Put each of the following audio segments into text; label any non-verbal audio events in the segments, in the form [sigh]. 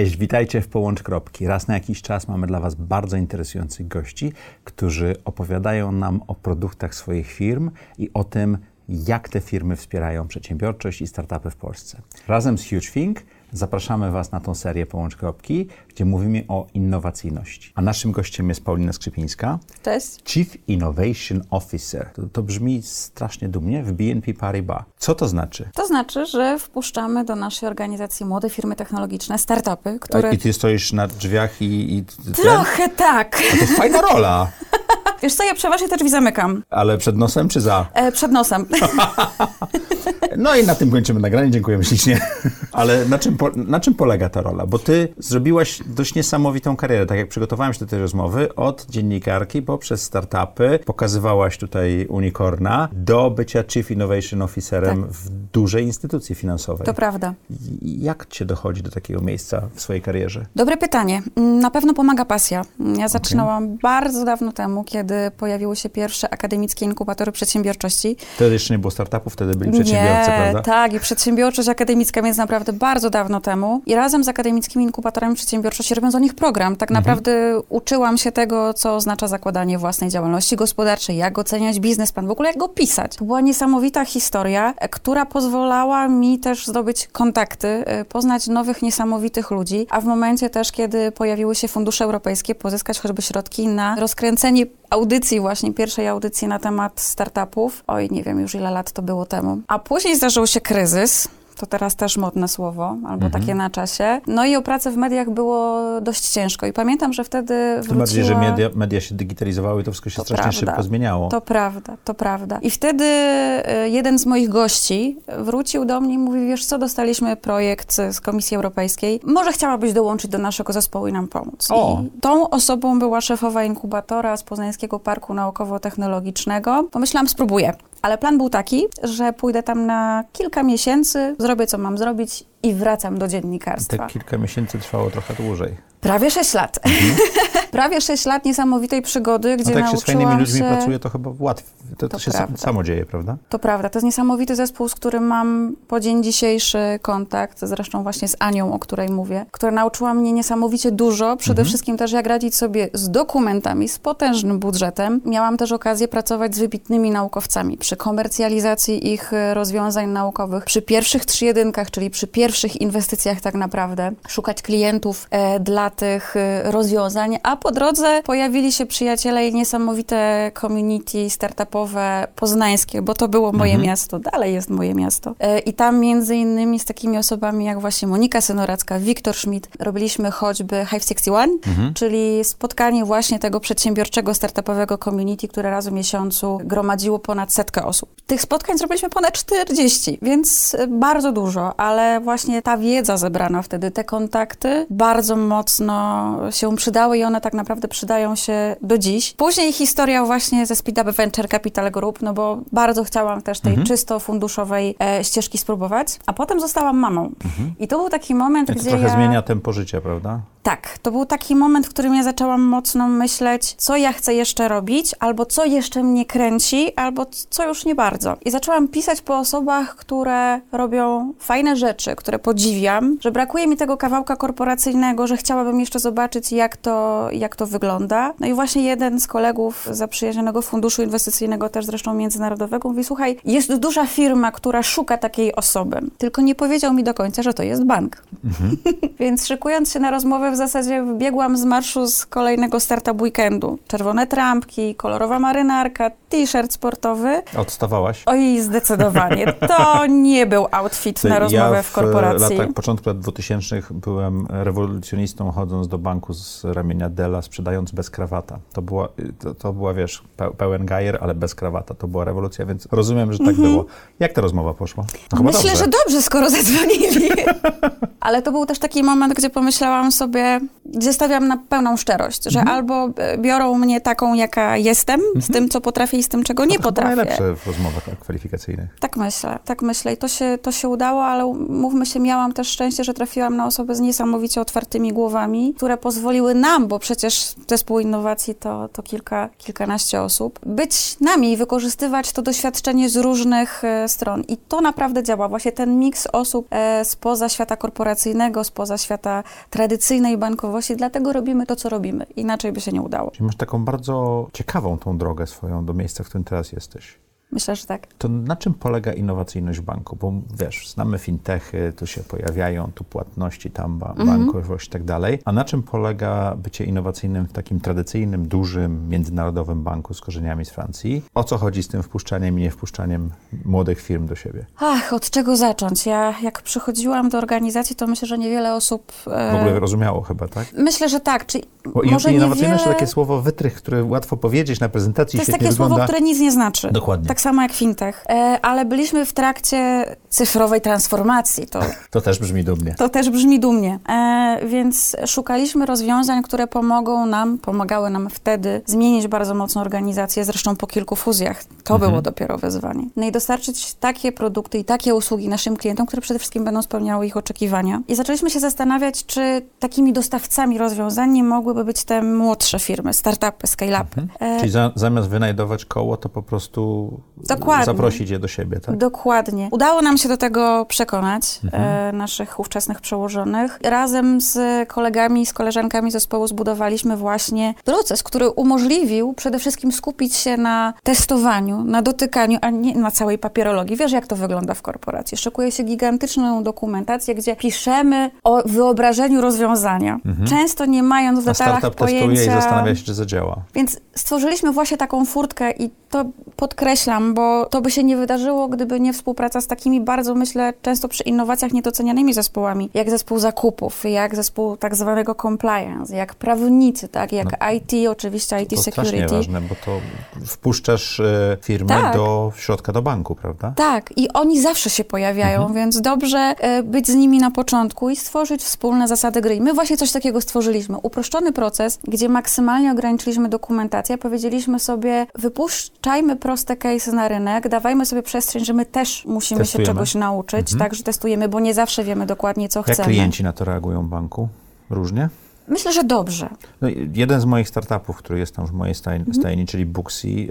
Cześć, witajcie w Połącz Kropki. Raz na jakiś czas mamy dla Was bardzo interesujących gości, którzy opowiadają nam o produktach swoich firm i o tym, jak te firmy wspierają przedsiębiorczość i startupy w Polsce. Razem z Huge Think zapraszamy Was na tą serię Połącz Kropki, gdzie mówimy o innowacyjności. A naszym gościem jest Paulina Skrzypińska, Cześć. Chief Innovation Officer. To, to brzmi strasznie dumnie w BNP Paribas. Co to znaczy? To znaczy, że wpuszczamy do naszej organizacji młode firmy technologiczne, startupy, które... I ty stoisz na drzwiach i... i Trochę tak. To jest fajna rola. [laughs] Wiesz co, ja przeważnie te drzwi zamykam. Ale przed nosem czy za? E, przed nosem. [laughs] No i na tym kończymy nagranie. Dziękuję ślicznie. [laughs] Ale na czym, po, na czym polega ta rola? Bo ty zrobiłaś dość niesamowitą karierę. Tak jak przygotowałem się do tej rozmowy, od dziennikarki poprzez startupy, pokazywałaś tutaj unicorna, do bycia Chief Innovation Officerem Tak. w dużej instytucji finansowej. To prawda. Jak cię dochodzi do takiego miejsca w swojej karierze? Dobre pytanie. Mm, Na pewno pomaga pasja. Ja zaczynałam bardzo dawno temu, kiedy pojawiły się pierwsze akademickie inkubatory przedsiębiorczości. Wtedy jeszcze nie było startupów, wtedy byli przedsiębiorcy, nie, prawda? tak, i przedsiębiorczość akademicka, więc naprawdę bardzo dawno temu. I razem z akademickimi inkubatorami przedsiębiorczości, robiąc o nich program, tak Mhm. naprawdę uczyłam się tego, co oznacza zakładanie własnej działalności gospodarczej, jak oceniać biznesplan, w ogóle jak go pisać. To była niesamowita historia, e, która pozwalała mi też zdobyć kontakty, e, poznać nowych, niesamowitych ludzi, a w momencie też, kiedy pojawiły się fundusze europejskie, pozyskać choćby środki na rozkręcenie audycji, właśnie pierwszej audycji na temat startupów. Oj, nie wiem już ile lat to było temu. A później zdarzył się kryzys. To teraz też modne słowo, albo Mhm. takie na czasie. No i o pracę w mediach było dość ciężko. I pamiętam, że wtedy Tym wróciła... bardziej, że media, media się digitalizowały to wszystko się To strasznie prawda. szybko zmieniało. To prawda, to prawda. I wtedy e, jeden z moich gości wrócił do mnie i mówi, wiesz co, dostaliśmy projekt z Komisji Europejskiej, może chciałabyś dołączyć do naszego zespołu i nam pomóc. O. I tą osobą była szefowa inkubatora z Poznańskiego Parku Naukowo-Technologicznego. Pomyślałam, spróbuję. Ale plan był taki, że pójdę tam na kilka miesięcy, zrobię co mam zrobić i wracam do dziennikarstwa. Te kilka miesięcy trwało trochę dłużej. Prawie sześć lat. [laughs] Prawie sześć lat niesamowitej przygody, No gdzie tak się z nauczyłam fajnymi ludźmi się... pracuje, to chyba łatwiej. To, to To się prawda. samo dzieje, prawda? To prawda, to jest niesamowity zespół, z którym mam po dzień dzisiejszy kontakt, zresztą właśnie z Anią, o której mówię, która nauczyła mnie niesamowicie dużo, przede wszystkim też jak radzić sobie z dokumentami, z potężnym budżetem. Miałam też okazję pracować z wybitnymi naukowcami przy komercjalizacji ich e, rozwiązań naukowych, przy pierwszych trzy jedynkach, czyli przy pierwszych inwestycjach tak naprawdę, szukać klientów e, dla tych e, rozwiązań, a po drodze pojawili się przyjaciele i niesamowite community startupowe poznańskie, bo to było moje miasto, dalej jest moje miasto. E, I tam między innymi z takimi osobami jak właśnie Monika Senoracka, Wiktor Schmidt, robiliśmy choćby Hive 61, czyli spotkanie właśnie tego przedsiębiorczego, startupowego community, które raz w miesiącu gromadziło ponad setkę osób. Tych spotkań zrobiliśmy ponad 40, więc bardzo dużo, ale właśnie ta wiedza zebrana wtedy, te kontakty bardzo mocno się przydały i one tak naprawdę przydają się do dziś. Później historia właśnie ze Speed Up Venture Capital Group, no bo bardzo chciałam też tej czysto funduszowej e, ścieżki spróbować, a potem zostałam mamą. I to był taki moment, To gdzie trochę ja... zmienia tempo życia, prawda? Tak, to był taki moment, w którym ja zaczęłam mocno myśleć, co ja chcę jeszcze robić, albo co jeszcze mnie kręci, albo co już nie bardzo. I zaczęłam pisać po osobach, które robią fajne rzeczy, które podziwiam, że brakuje mi tego kawałka korporacyjnego, że chciałabym jeszcze zobaczyć, jak to, jak to wygląda. No i właśnie jeden z kolegów zaprzyjaźnionego funduszu inwestycyjnego, też zresztą międzynarodowego, mówi, słuchaj, jest duża firma, która szuka takiej osoby, tylko nie powiedział mi do końca, że to jest bank. [laughs] Więc szykując się na rozmowę, w zasadzie wybiegłam z marszu z kolejnego startup weekendu. Czerwone trampki, kolorowa marynarka, t-shirt sportowy. Odstawałaś? Oj, zdecydowanie. To nie był outfit na rozmowę ja w korporacji. latach, początku lat 2000 byłem rewolucjonistą, chodząc do banku z ramienia Della, sprzedając bez krawata. To była, to, to była wiesz, pe- pełen gajer, ale bez krawata. To była rewolucja, więc rozumiem, że tak było. Jak ta rozmowa poszła? No Myślę, dobrze. że dobrze, skoro zadzwonili. [laughs] Ale to był też taki moment, gdzie pomyślałam sobie, sobie, gdzie stawiam na pełną szczerość, że Mhm. albo e, biorą mnie taką, jaka jestem, z tym, co potrafię i z tym, czego nie to potrafię. najlepsze w rozmowach kwalifikacyjnych. Tak myślę, tak myślę i to się, to się udało, ale mówmy się, miałam też szczęście, że trafiłam na osoby z niesamowicie otwartymi głowami, które pozwoliły nam, bo przecież zespół innowacji to, to kilka, kilkanaście osób, być nami i wykorzystywać to doświadczenie z różnych e, stron. I to naprawdę działa. Właśnie ten miks osób e, spoza świata korporacyjnego, spoza świata tradycyjnej bankowości, dlatego robimy to, co robimy. Inaczej by się nie udało. Czyli masz taką bardzo ciekawą tą drogę swoją do miejsca, w którym teraz jesteś. Myślę, że tak. To na czym polega innowacyjność banku? Bo wiesz, znamy fintechy, tu się pojawiają, tu płatności, tam ba- Mhm. bankowość i tak dalej. A na czym polega bycie innowacyjnym w takim tradycyjnym, dużym, międzynarodowym banku z korzeniami z Francji? O co chodzi z tym wpuszczaniem i niewpuszczaniem młodych firm do siebie? Ach, od czego zacząć? Ja jak przychodziłam do organizacji, to myślę, że niewiele osób... e, W ogóle rozumiało chyba, tak? Myślę, że tak. Czy Bo może innowacyjność niewiele... to takie słowo wytrych, które łatwo powiedzieć na prezentacji, To jest takie słowo, wygląda. które nic nie znaczy. Dokładnie. Tak samo jak fintech. E, ale byliśmy w trakcie cyfrowej transformacji. To, To też brzmi dumnie. to też brzmi dumnie. E, więc szukaliśmy rozwiązań, które pomogą nam, pomagały nam wtedy zmienić bardzo mocno organizację, zresztą po kilku fuzjach. To Mhm. było dopiero wyzwanie. No i dostarczyć takie produkty i takie usługi naszym klientom, które przede wszystkim będą spełniały ich oczekiwania. I zaczęliśmy się zastanawiać, czy takimi dostawcami rozwiązań nie mogłyby być te młodsze firmy, startupy, scale-upy. E, Czyli za, zamiast wynajdować koło, to po prostu Dokładnie. zaprosić je do siebie, tak? Dokładnie. Udało nam się do tego przekonać Mhm. e, naszych ówczesnych przełożonych. Razem z kolegami, z koleżankami zespołu zbudowaliśmy właśnie proces, który umożliwił przede wszystkim skupić się na testowaniu, na dotykaniu, a nie na całej papierologii. Wiesz, jak to wygląda w korporacji. Szykuje się gigantyczną dokumentację, gdzie piszemy o wyobrażeniu rozwiązania, często nie mając w Mhm. Detalach startup testuje i pojęcia... zastanawia się, czy zadziała. Więc stworzyliśmy właśnie taką furtkę i to podkreślam, bo to by się nie wydarzyło, gdyby nie współpraca z takimi bardzo, myślę, często przy innowacjach niedocenianymi zespołami, jak zespół zakupów, jak zespół tak zwanego compliance, jak prawnicy, tak, jak IT, oczywiście IT No, To strasznie security. ważne, bo to wpuszczasz e, firmę Tak. do środka do banku, prawda? Tak, i oni zawsze się pojawiają, Mhm. więc dobrze e, być z nimi na początku i stworzyć wspólne zasady gry. I my właśnie coś takiego stworzyliśmy. Uproszczony proces, gdzie maksymalnie ograniczyliśmy dokumentację, powiedzieliśmy sobie, wypuszczajmy proste case na rynek, dawajmy sobie przestrzeń, że my też musimy Testujemy. się czegoś nauczyć, tak, że testujemy, bo nie zawsze wiemy dokładnie, co Jak chcemy. klienci na to reagują w banku? Różnie? Myślę, że dobrze. No, jeden z moich startupów, który jest tam w mojej Mhm. stajni, czyli Booksy, y,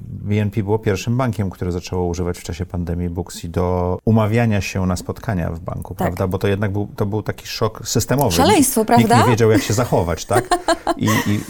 BNP było pierwszym bankiem, które zaczęło używać w czasie pandemii Booksy do umawiania się na spotkania w banku, Tak. prawda? Bo to jednak był, to był taki szok systemowy. Szaleństwo, Nikt prawda? nie wiedział, jak się zachować, tak? I, i y,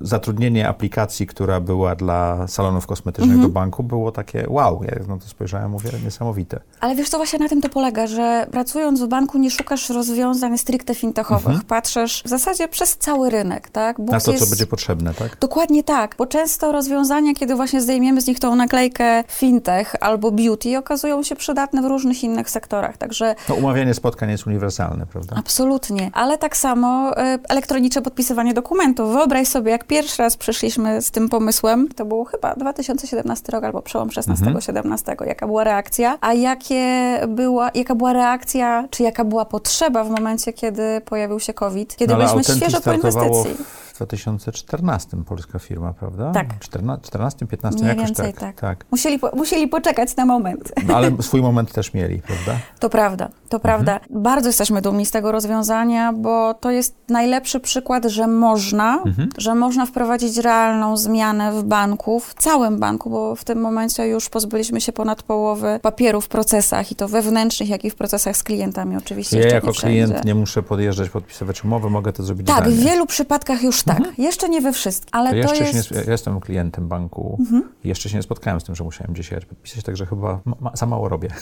zatrudnienie aplikacji, która była dla salonów kosmetycznych Mhm. do banku, było takie wow. Ja na to spojrzałem, mówię, niesamowite. Ale wiesz co, właśnie na tym to polega, że pracując w banku nie szukasz rozwiązań stricte fintechowych. Patrzysz w zasadzie przez cały rynek, tak? Mhm. Na to, co jest- będzie potrzebne, tak? Dokładnie tak, bo często rozwiązania, kiedy właśnie zdejmiemy z nich tą naklejkę fintech albo beauty, okazują się przydatne w różnych innych sektorach. Także No, umawianie spotkań jest uniwersalne, prawda? absolutnie. Ale tak samo e, elektroniczne podpisywanie dokumentów. Wyobraź sobie, jak pierwszy raz przyszliśmy z tym pomysłem, to było chyba 2017 rok albo przełom 16-17, jaka była reakcja, a jakie była, jaka była reakcja, czy jaka była potrzeba w momencie, kiedy pojawił się COVID, kiedy No, byliśmy świeżo po inwestycji. W 2014 polska firma, prawda? Tak. 14, 14 15 Mniej jakoś więcej tak. tak. tak. Musieli, po, musieli poczekać na moment. No, ale swój moment też mieli, prawda? To prawda, to prawda. Bardzo jesteśmy dumni z tego rozwiązania, bo to jest najlepszy przykład, że można, że można wprowadzić realną zmianę w banku, w całym banku, bo w tym momencie już pozbyliśmy się ponad połowy papieru w procesach i to wewnętrznych, jak i w procesach z klientami oczywiście. Ja jako klient nie muszę podjeżdżać, podpisywać umowy, mogę to zrobić Tak, w wielu przypadkach już tak. Jeszcze nie we wszystkich, ale To to, jest... się nie, ja jestem klientem banku i jeszcze się nie spotkałem z tym, że musiałem jechać podpisać, także chyba ma, ma, za mało robię. [laughs]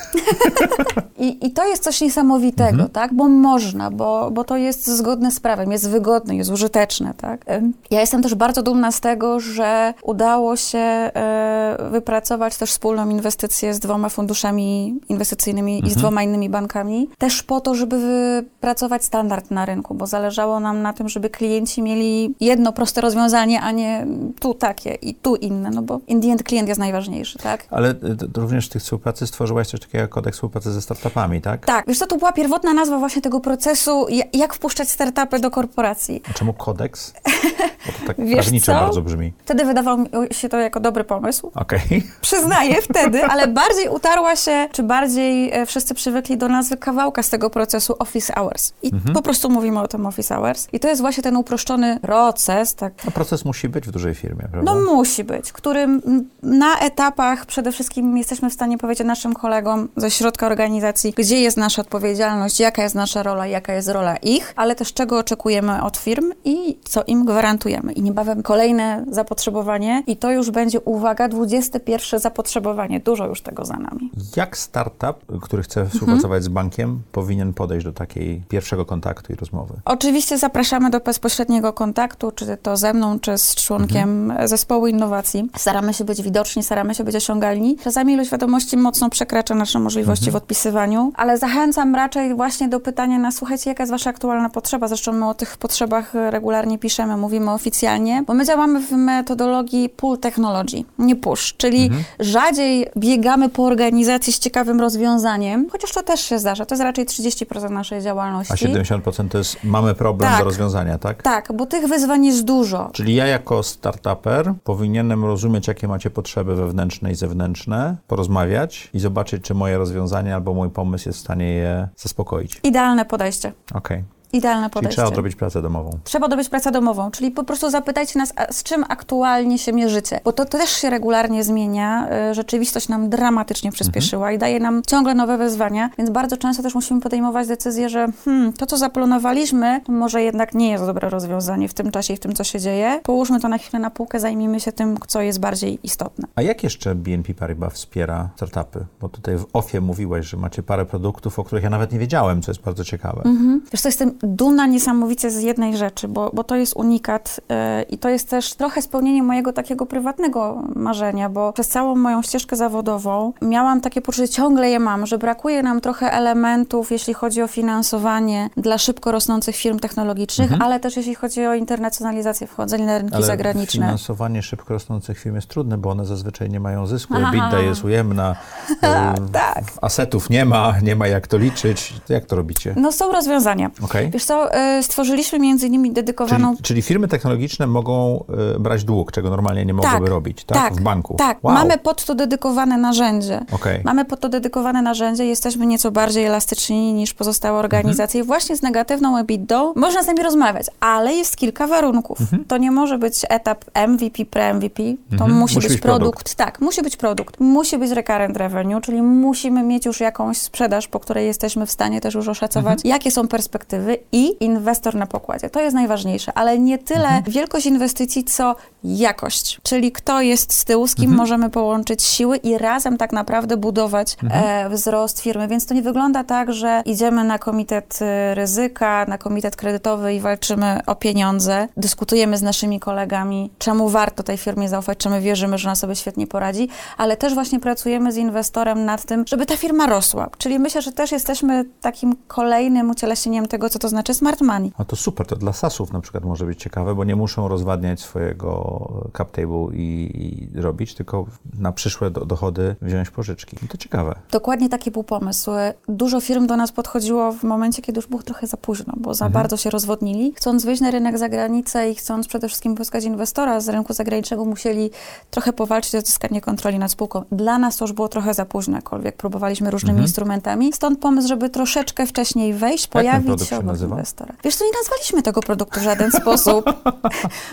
I, I to jest coś niesamowitego, Mhm. tak? Bo można, bo, bo to jest zgodne z prawem, jest wygodne, jest użyteczne, tak? Ja jestem też bardzo dumna z tego, że udało się e, wypracować też wspólną inwestycję z dwoma funduszami inwestycyjnymi i z dwoma innymi bankami, też po to, żeby wypracować standard na rynku, bo zależało nam na tym, żeby klienci mieli jedno proste rozwiązanie, a nie tu takie i tu inne, no bo in klient jest najważniejszy, tak? Ale y, również w tych współpracy stworzyłaś coś takiego jak kodeks współpracy ze startupami. Startupami, tak? Tak, wiesz co, to była pierwotna nazwa właśnie tego procesu, ja- jak wpuszczać startupy do korporacji. A czemu kodeks? Bo to tak [laughs] Wiesz prawniczo co? bardzo brzmi. Wtedy wydawało mi się to jako dobry pomysł. Okej. [laughs] Przyznaję wtedy, ale bardziej utarła się, czy bardziej e, wszyscy przywykli do nazwy kawałka z tego procesu Office Hours. I po prostu mówimy o tym Office Hours. I to jest właśnie ten uproszczony proces, tak. No proces musi być w dużej firmie, prawda? No musi być, którym na etapach przede wszystkim jesteśmy w stanie powiedzieć naszym kolegom ze środka organizacji, gdzie jest nasza odpowiedzialność, jaka jest nasza rola, jaka jest rola ich, ale też czego oczekujemy od firm i co im gwarantujemy. I niebawem kolejne zapotrzebowanie i to już będzie, uwaga, 21 zapotrzebowanie. Dużo już tego za nami. Jak startup, który chce współpracować z bankiem, powinien podejść do takiej pierwszego kontaktu i rozmowy? Oczywiście zapraszamy do bezpośredniego kontaktu, czy to ze mną, czy z członkiem zespołu innowacji. Staramy się być widoczni, staramy się być osiągalni. Czasami ilość wiadomości mocno przekracza nasze możliwości w odpisywaniu, ale zachęcam raczej właśnie do pytania na słuchajcie, jaka jest wasza aktualna potrzeba. Zresztą my o tych potrzebach regularnie piszemy, mówimy oficjalnie, bo my działamy w metodologii pull technology, nie push, czyli rzadziej biegamy po organizacji z ciekawym rozwiązaniem, chociaż to też się zdarza. To jest raczej 30% naszej działalności. A 70% to jest mamy problem Tak. do rozwiązania, tak? Tak, bo tych wyzwań jest dużo. Czyli ja jako startuper powinienem rozumieć, jakie macie potrzeby wewnętrzne i zewnętrzne, porozmawiać i zobaczyć, czy moje rozwiązanie albo mój pomysł jest w stanie je zaspokoić. Idealne podejście. Okej. Idealne Czyli podejście. trzeba odrobić pracę domową. Trzeba odrobić pracę domową, czyli po prostu zapytajcie nas, z czym aktualnie się mierzycie, bo to też się regularnie zmienia. Y, Rzeczywistość nam dramatycznie przyspieszyła i daje nam ciągle nowe wyzwania, więc bardzo często też musimy podejmować decyzję, że hmm, to, co zaplanowaliśmy, to może jednak nie jest dobre rozwiązanie w tym czasie i w tym, co się dzieje. Połóżmy to na chwilę na półkę, zajmijmy się tym, co jest bardziej istotne. A jak jeszcze BNP Paribas wspiera startupy? Bo tutaj w OFie mówiłaś, że macie parę produktów, o których ja nawet nie wiedziałem, co jest bardzo ciekawe. Wiesz, to jestem dumna niesamowicie z jednej rzeczy, bo, bo to jest unikat yy, i to jest też trochę spełnienie mojego takiego prywatnego marzenia, bo przez całą moją ścieżkę zawodową miałam takie poczucie, ciągle je mam, że brakuje nam trochę elementów, jeśli chodzi o finansowanie dla szybko rosnących firm technologicznych, ale też jeśli chodzi o internacjonalizację, wchodzenie na rynki Ale zagraniczne. finansowanie szybko rosnących firm jest trudne, bo one zazwyczaj nie mają zysku. EBITDA jest ujemna, [laughs] e, tak. asetów nie ma, nie ma jak to liczyć. Jak to robicie? No są rozwiązania. Okej. Wiesz co, yy, stworzyliśmy między innymi dedykowaną Czyli, czyli firmy technologiczne mogą e, brać dług, czego normalnie nie mogłyby robić, tak? W banku. Tak, Wow. mamy pod to dedykowane narzędzie. Okej. Mamy pod to dedykowane narzędzie, jesteśmy nieco bardziej elastyczni niż pozostałe organizacje. Mhm. Właśnie z negatywną EBITDA można z nami rozmawiać, ale jest kilka warunków. Mhm. To nie może być etap MVP, pre-MVP, to musi, być, produkt. Tak, musi być produkt. Musi być recurrent revenue, czyli musimy mieć już jakąś sprzedaż, po której jesteśmy w stanie też już oszacować, Mhm. jakie są perspektywy i inwestor na pokładzie. To jest najważniejsze, ale nie tyle Mhm. wielkość inwestycji, co jakość. Czyli kto jest z tyłu, z Mhm. kim możemy połączyć siły i razem tak naprawdę budować Mhm. e, wzrost firmy. Więc to nie wygląda tak, że idziemy na komitet y, ryzyka, na komitet kredytowy i walczymy o pieniądze. Dyskutujemy z naszymi kolegami, czemu warto tej firmie zaufać, czy my wierzymy, że ona sobie świetnie poradzi, ale też właśnie pracujemy z inwestorem nad tym, żeby ta firma rosła. Czyli myślę, że też jesteśmy takim kolejnym ucieleśnieniem tego, co to znaczy smart money. A to super, to dla SaaSów na przykład może być ciekawe, bo nie muszą rozwadniać swojego cap table i, i robić, tylko na przyszłe do, dochody wziąć pożyczki. No to ciekawe. Dokładnie taki był pomysł. Dużo firm do nas podchodziło w momencie, kiedy już było trochę za późno, bo za bardzo się rozwodnili. Chcąc wyjść na rynek za granicę i chcąc przede wszystkim pozyskać inwestora z rynku zagranicznego, musieli trochę powalczyć o zyskanie kontroli nad spółką. Dla nas to już było trochę za późno, jakkolwiek próbowaliśmy różnymi instrumentami. Stąd pomysł, żeby troszeczkę wcześniej wejść, ten pojawić się się nazywa? inwestora. Wiesz co, nie nazwaliśmy tego produktu w żaden sposób,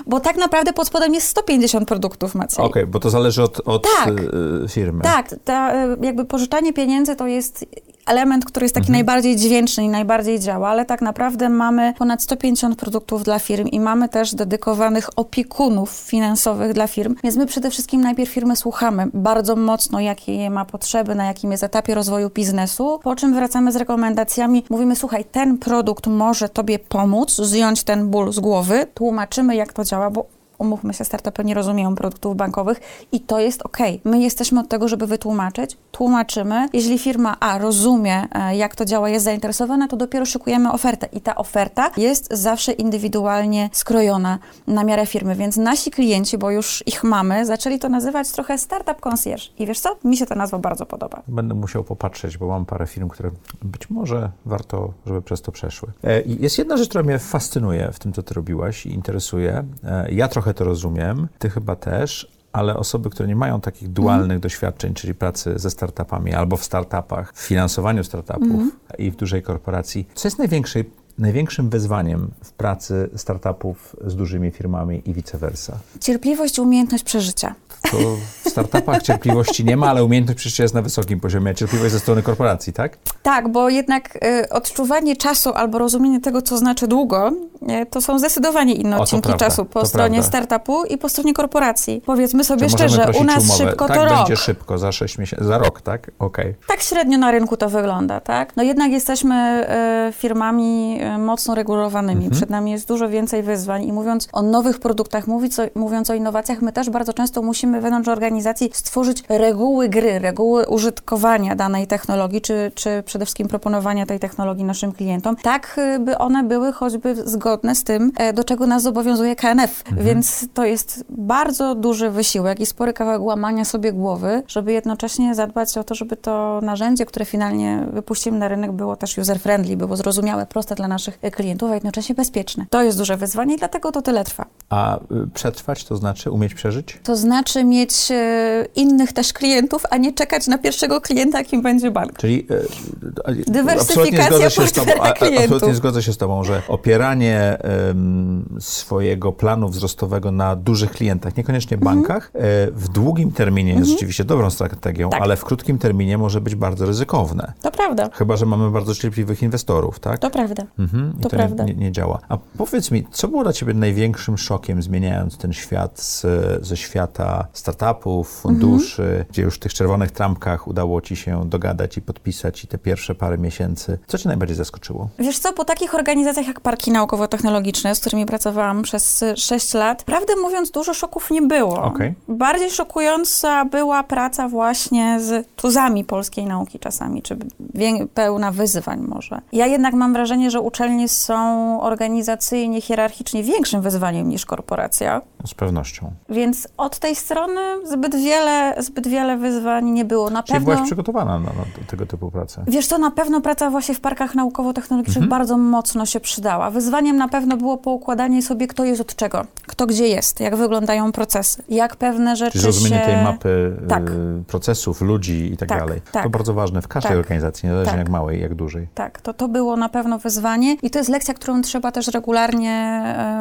bo tak naprawdę pod spodem jest 150 produktów, Maciej. Okej, bo to zależy od, od Tak. y, firmy. Tak, ta, e, jakby pożyczanie pieniędzy to jest element, który jest taki najbardziej dźwięczny i najbardziej działa, ale tak naprawdę mamy ponad 150 produktów dla firm i mamy też dedykowanych opiekunów finansowych dla firm, więc my przede wszystkim najpierw firmy słuchamy bardzo mocno, jakie ma potrzeby, na jakim jest etapie rozwoju biznesu, po czym wracamy z rekomendacjami, mówimy, słuchaj, ten produkt może tobie pomóc, zdjąć ten ból z głowy, tłumaczymy, jak to działa, bo umówmy się, startupy nie rozumieją produktów bankowych i to jest ok. My jesteśmy od tego, żeby wytłumaczyć, tłumaczymy. Jeśli firma A rozumie, e, jak to działa, jest zainteresowana, to dopiero szykujemy ofertę i ta oferta jest zawsze indywidualnie skrojona na miarę firmy, więc nasi klienci, bo już ich mamy, zaczęli to nazywać trochę startup concierge. I wiesz co? Mi się ta nazwa bardzo podoba. Będę musiał popatrzeć, bo mam parę firm, które być może warto, żeby przez to przeszły. E, jest jedna rzecz, która mnie fascynuje w tym, co ty robiłaś i interesuje. E, Ja trochę to rozumiem, ty chyba też, ale osoby, które nie mają takich dualnych doświadczeń, czyli pracy ze startupami albo w startupach, w finansowaniu startupów i w dużej korporacji, co jest największej, największym wyzwaniem w pracy startupów z dużymi firmami i vice versa? Cierpliwość i umiejętność przeżycia. To w startupach cierpliwości nie ma, ale umiejętność przeżycia jest na wysokim poziomie. Cierpliwość ze strony korporacji, tak? Tak, bo jednak y, odczuwanie czasu albo rozumienie tego, co znaczy długo, y, to są zdecydowanie inne O, odcinki prawda, czasu po stronie prawda. startupu i po stronie korporacji. Powiedzmy sobie Czy szczerze, u nas umowę? szybko tak, to rok. będzie szybko, za 6 miesięcy, za rok, tak? Okej. Tak średnio na rynku to wygląda, tak? No jednak jesteśmy e, firmami mocno regulowanymi. Mhm. Przed nami jest dużo więcej wyzwań i mówiąc o nowych produktach, mówiąc o, mówiąc o innowacjach, my też bardzo często musimy wewnątrz organizacji stworzyć reguły gry, reguły użytkowania danej technologii, czy, czy przede wszystkim proponowania tej technologii naszym klientom, tak e, by one były choćby zgodne z tym, e, do czego nas zobowiązuje KNF. Mhm. Więc to jest bardzo duży wysiłek i spory kawałek łamania sobie głowy, żeby jednocześnie zadbać o to, żeby to narzędzie, które finalnie wypuścimy na rynek, było też user-friendly, było zrozumiałe, proste dla naszych e, klientów, a jednocześnie bezpieczne. To jest duże wyzwanie i dlatego to tyle trwa. A y, przetrwać to znaczy umieć przeżyć? To znaczy mieć e, innych też klientów, a nie czekać na pierwszego klienta, jakim będzie bank. Czyli y, y, Dywersyfikacja absolutnie zgodzę się z tobą, a- absolutnie zgodzę się z tobą, że opieranie swojego planu wzrostowego na dużych klientach, niekoniecznie bankach, y, w długim terminie jest rzeczywiście dobrą strategią, Mhm. Tak. ale w krótkim terminie może być bardzo ryzykowne. To prawda, Chyba, że mamy bardzo cierpliwych inwestorów, tak? to prawda. Mhm, To to prawda. Nie, nie działa. A powiedz mi, co było dla Ciebie największym szokiem, zmieniając ten świat z, ze świata startupów, funduszy, Mhm. gdzie już w tych czerwonych trampkach udało Ci się dogadać i podpisać i te pierwsze parę miesięcy. Co Cię najbardziej zaskoczyło? Wiesz co, po takich organizacjach jak Parki Naukowo-Technologiczne, z którymi pracowałam przez y, 6 lat, prawdę mówiąc, dużo szoków nie było. Okej. Bardziej szokująca była praca właśnie z tuzami polskiej nauki czasami, czy pełna wyzwań może. Ja jednak mam wrażenie, że uczelnie są organizacyjnie, hierarchicznie większym wyzwaniem niż korporacja, Z pewnością. więc od tej strony zbyt wiele, zbyt wiele wyzwań nie było. Na Czyli pewno... byłaś przygotowana na, na tego typu pracę. Wiesz co, na pewno praca właśnie w parkach naukowo-technologicznych Mhm. bardzo mocno się przydała. Wyzwaniem na pewno było poukładanie sobie, kto jest od czego, kto gdzie jest, jak wyglądają procesy, jak pewne rzeczy Czyli zrozumienie się... tej mapy Tak. y, procesów, ludzi i tak, Tak, dalej. tak. To bardzo ważne w każdej Tak. organizacji, niezależnie Tak. jak małej, jak dużej. Tak, to, to było na pewno wyzwanie i to jest lekcja, którą trzeba też regularnie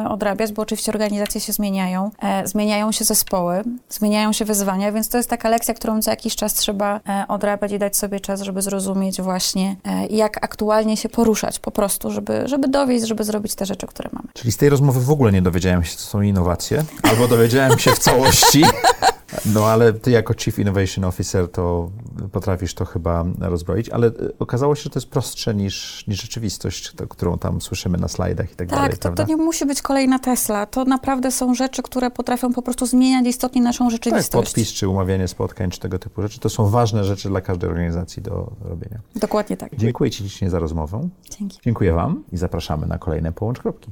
e, odrabiać, bo oczywiście organizacje się zmieniają, e, zmieniają się zespoły, zmieniają się wyzwania, więc to jest taka lekcja, którą co jakiś czas trzeba e, odrabiać i dać sobie czas, żeby zrozumieć właśnie, e, jak aktualnie się poruszać po prostu, żeby, żeby dowieść, żeby zrobić te rzeczy, które mamy. Czyli z tej rozmowy w ogóle nie dowiedziałem się, co są innowacje, albo dowiedziałem się w całości. [laughs] No ale ty jako Chief Innovation Officer to potrafisz to chyba rozbroić, ale y, okazało się, że to jest prostsze niż, niż rzeczywistość, to, którą tam słyszymy na slajdach i tak, dalej, Tak, to, to nie musi być kolejna Tesla. To naprawdę są rzeczy, które potrafią po prostu zmieniać istotnie naszą tak, rzeczywistość. podpis, czy umawianie spotkań, czy tego typu rzeczy, to są ważne rzeczy dla każdej organizacji do robienia. Dokładnie tak. Dziękuję Ci licznie za rozmowę. Dzięki. Dziękuję Wam i zapraszamy na kolejne Połącz Kropki.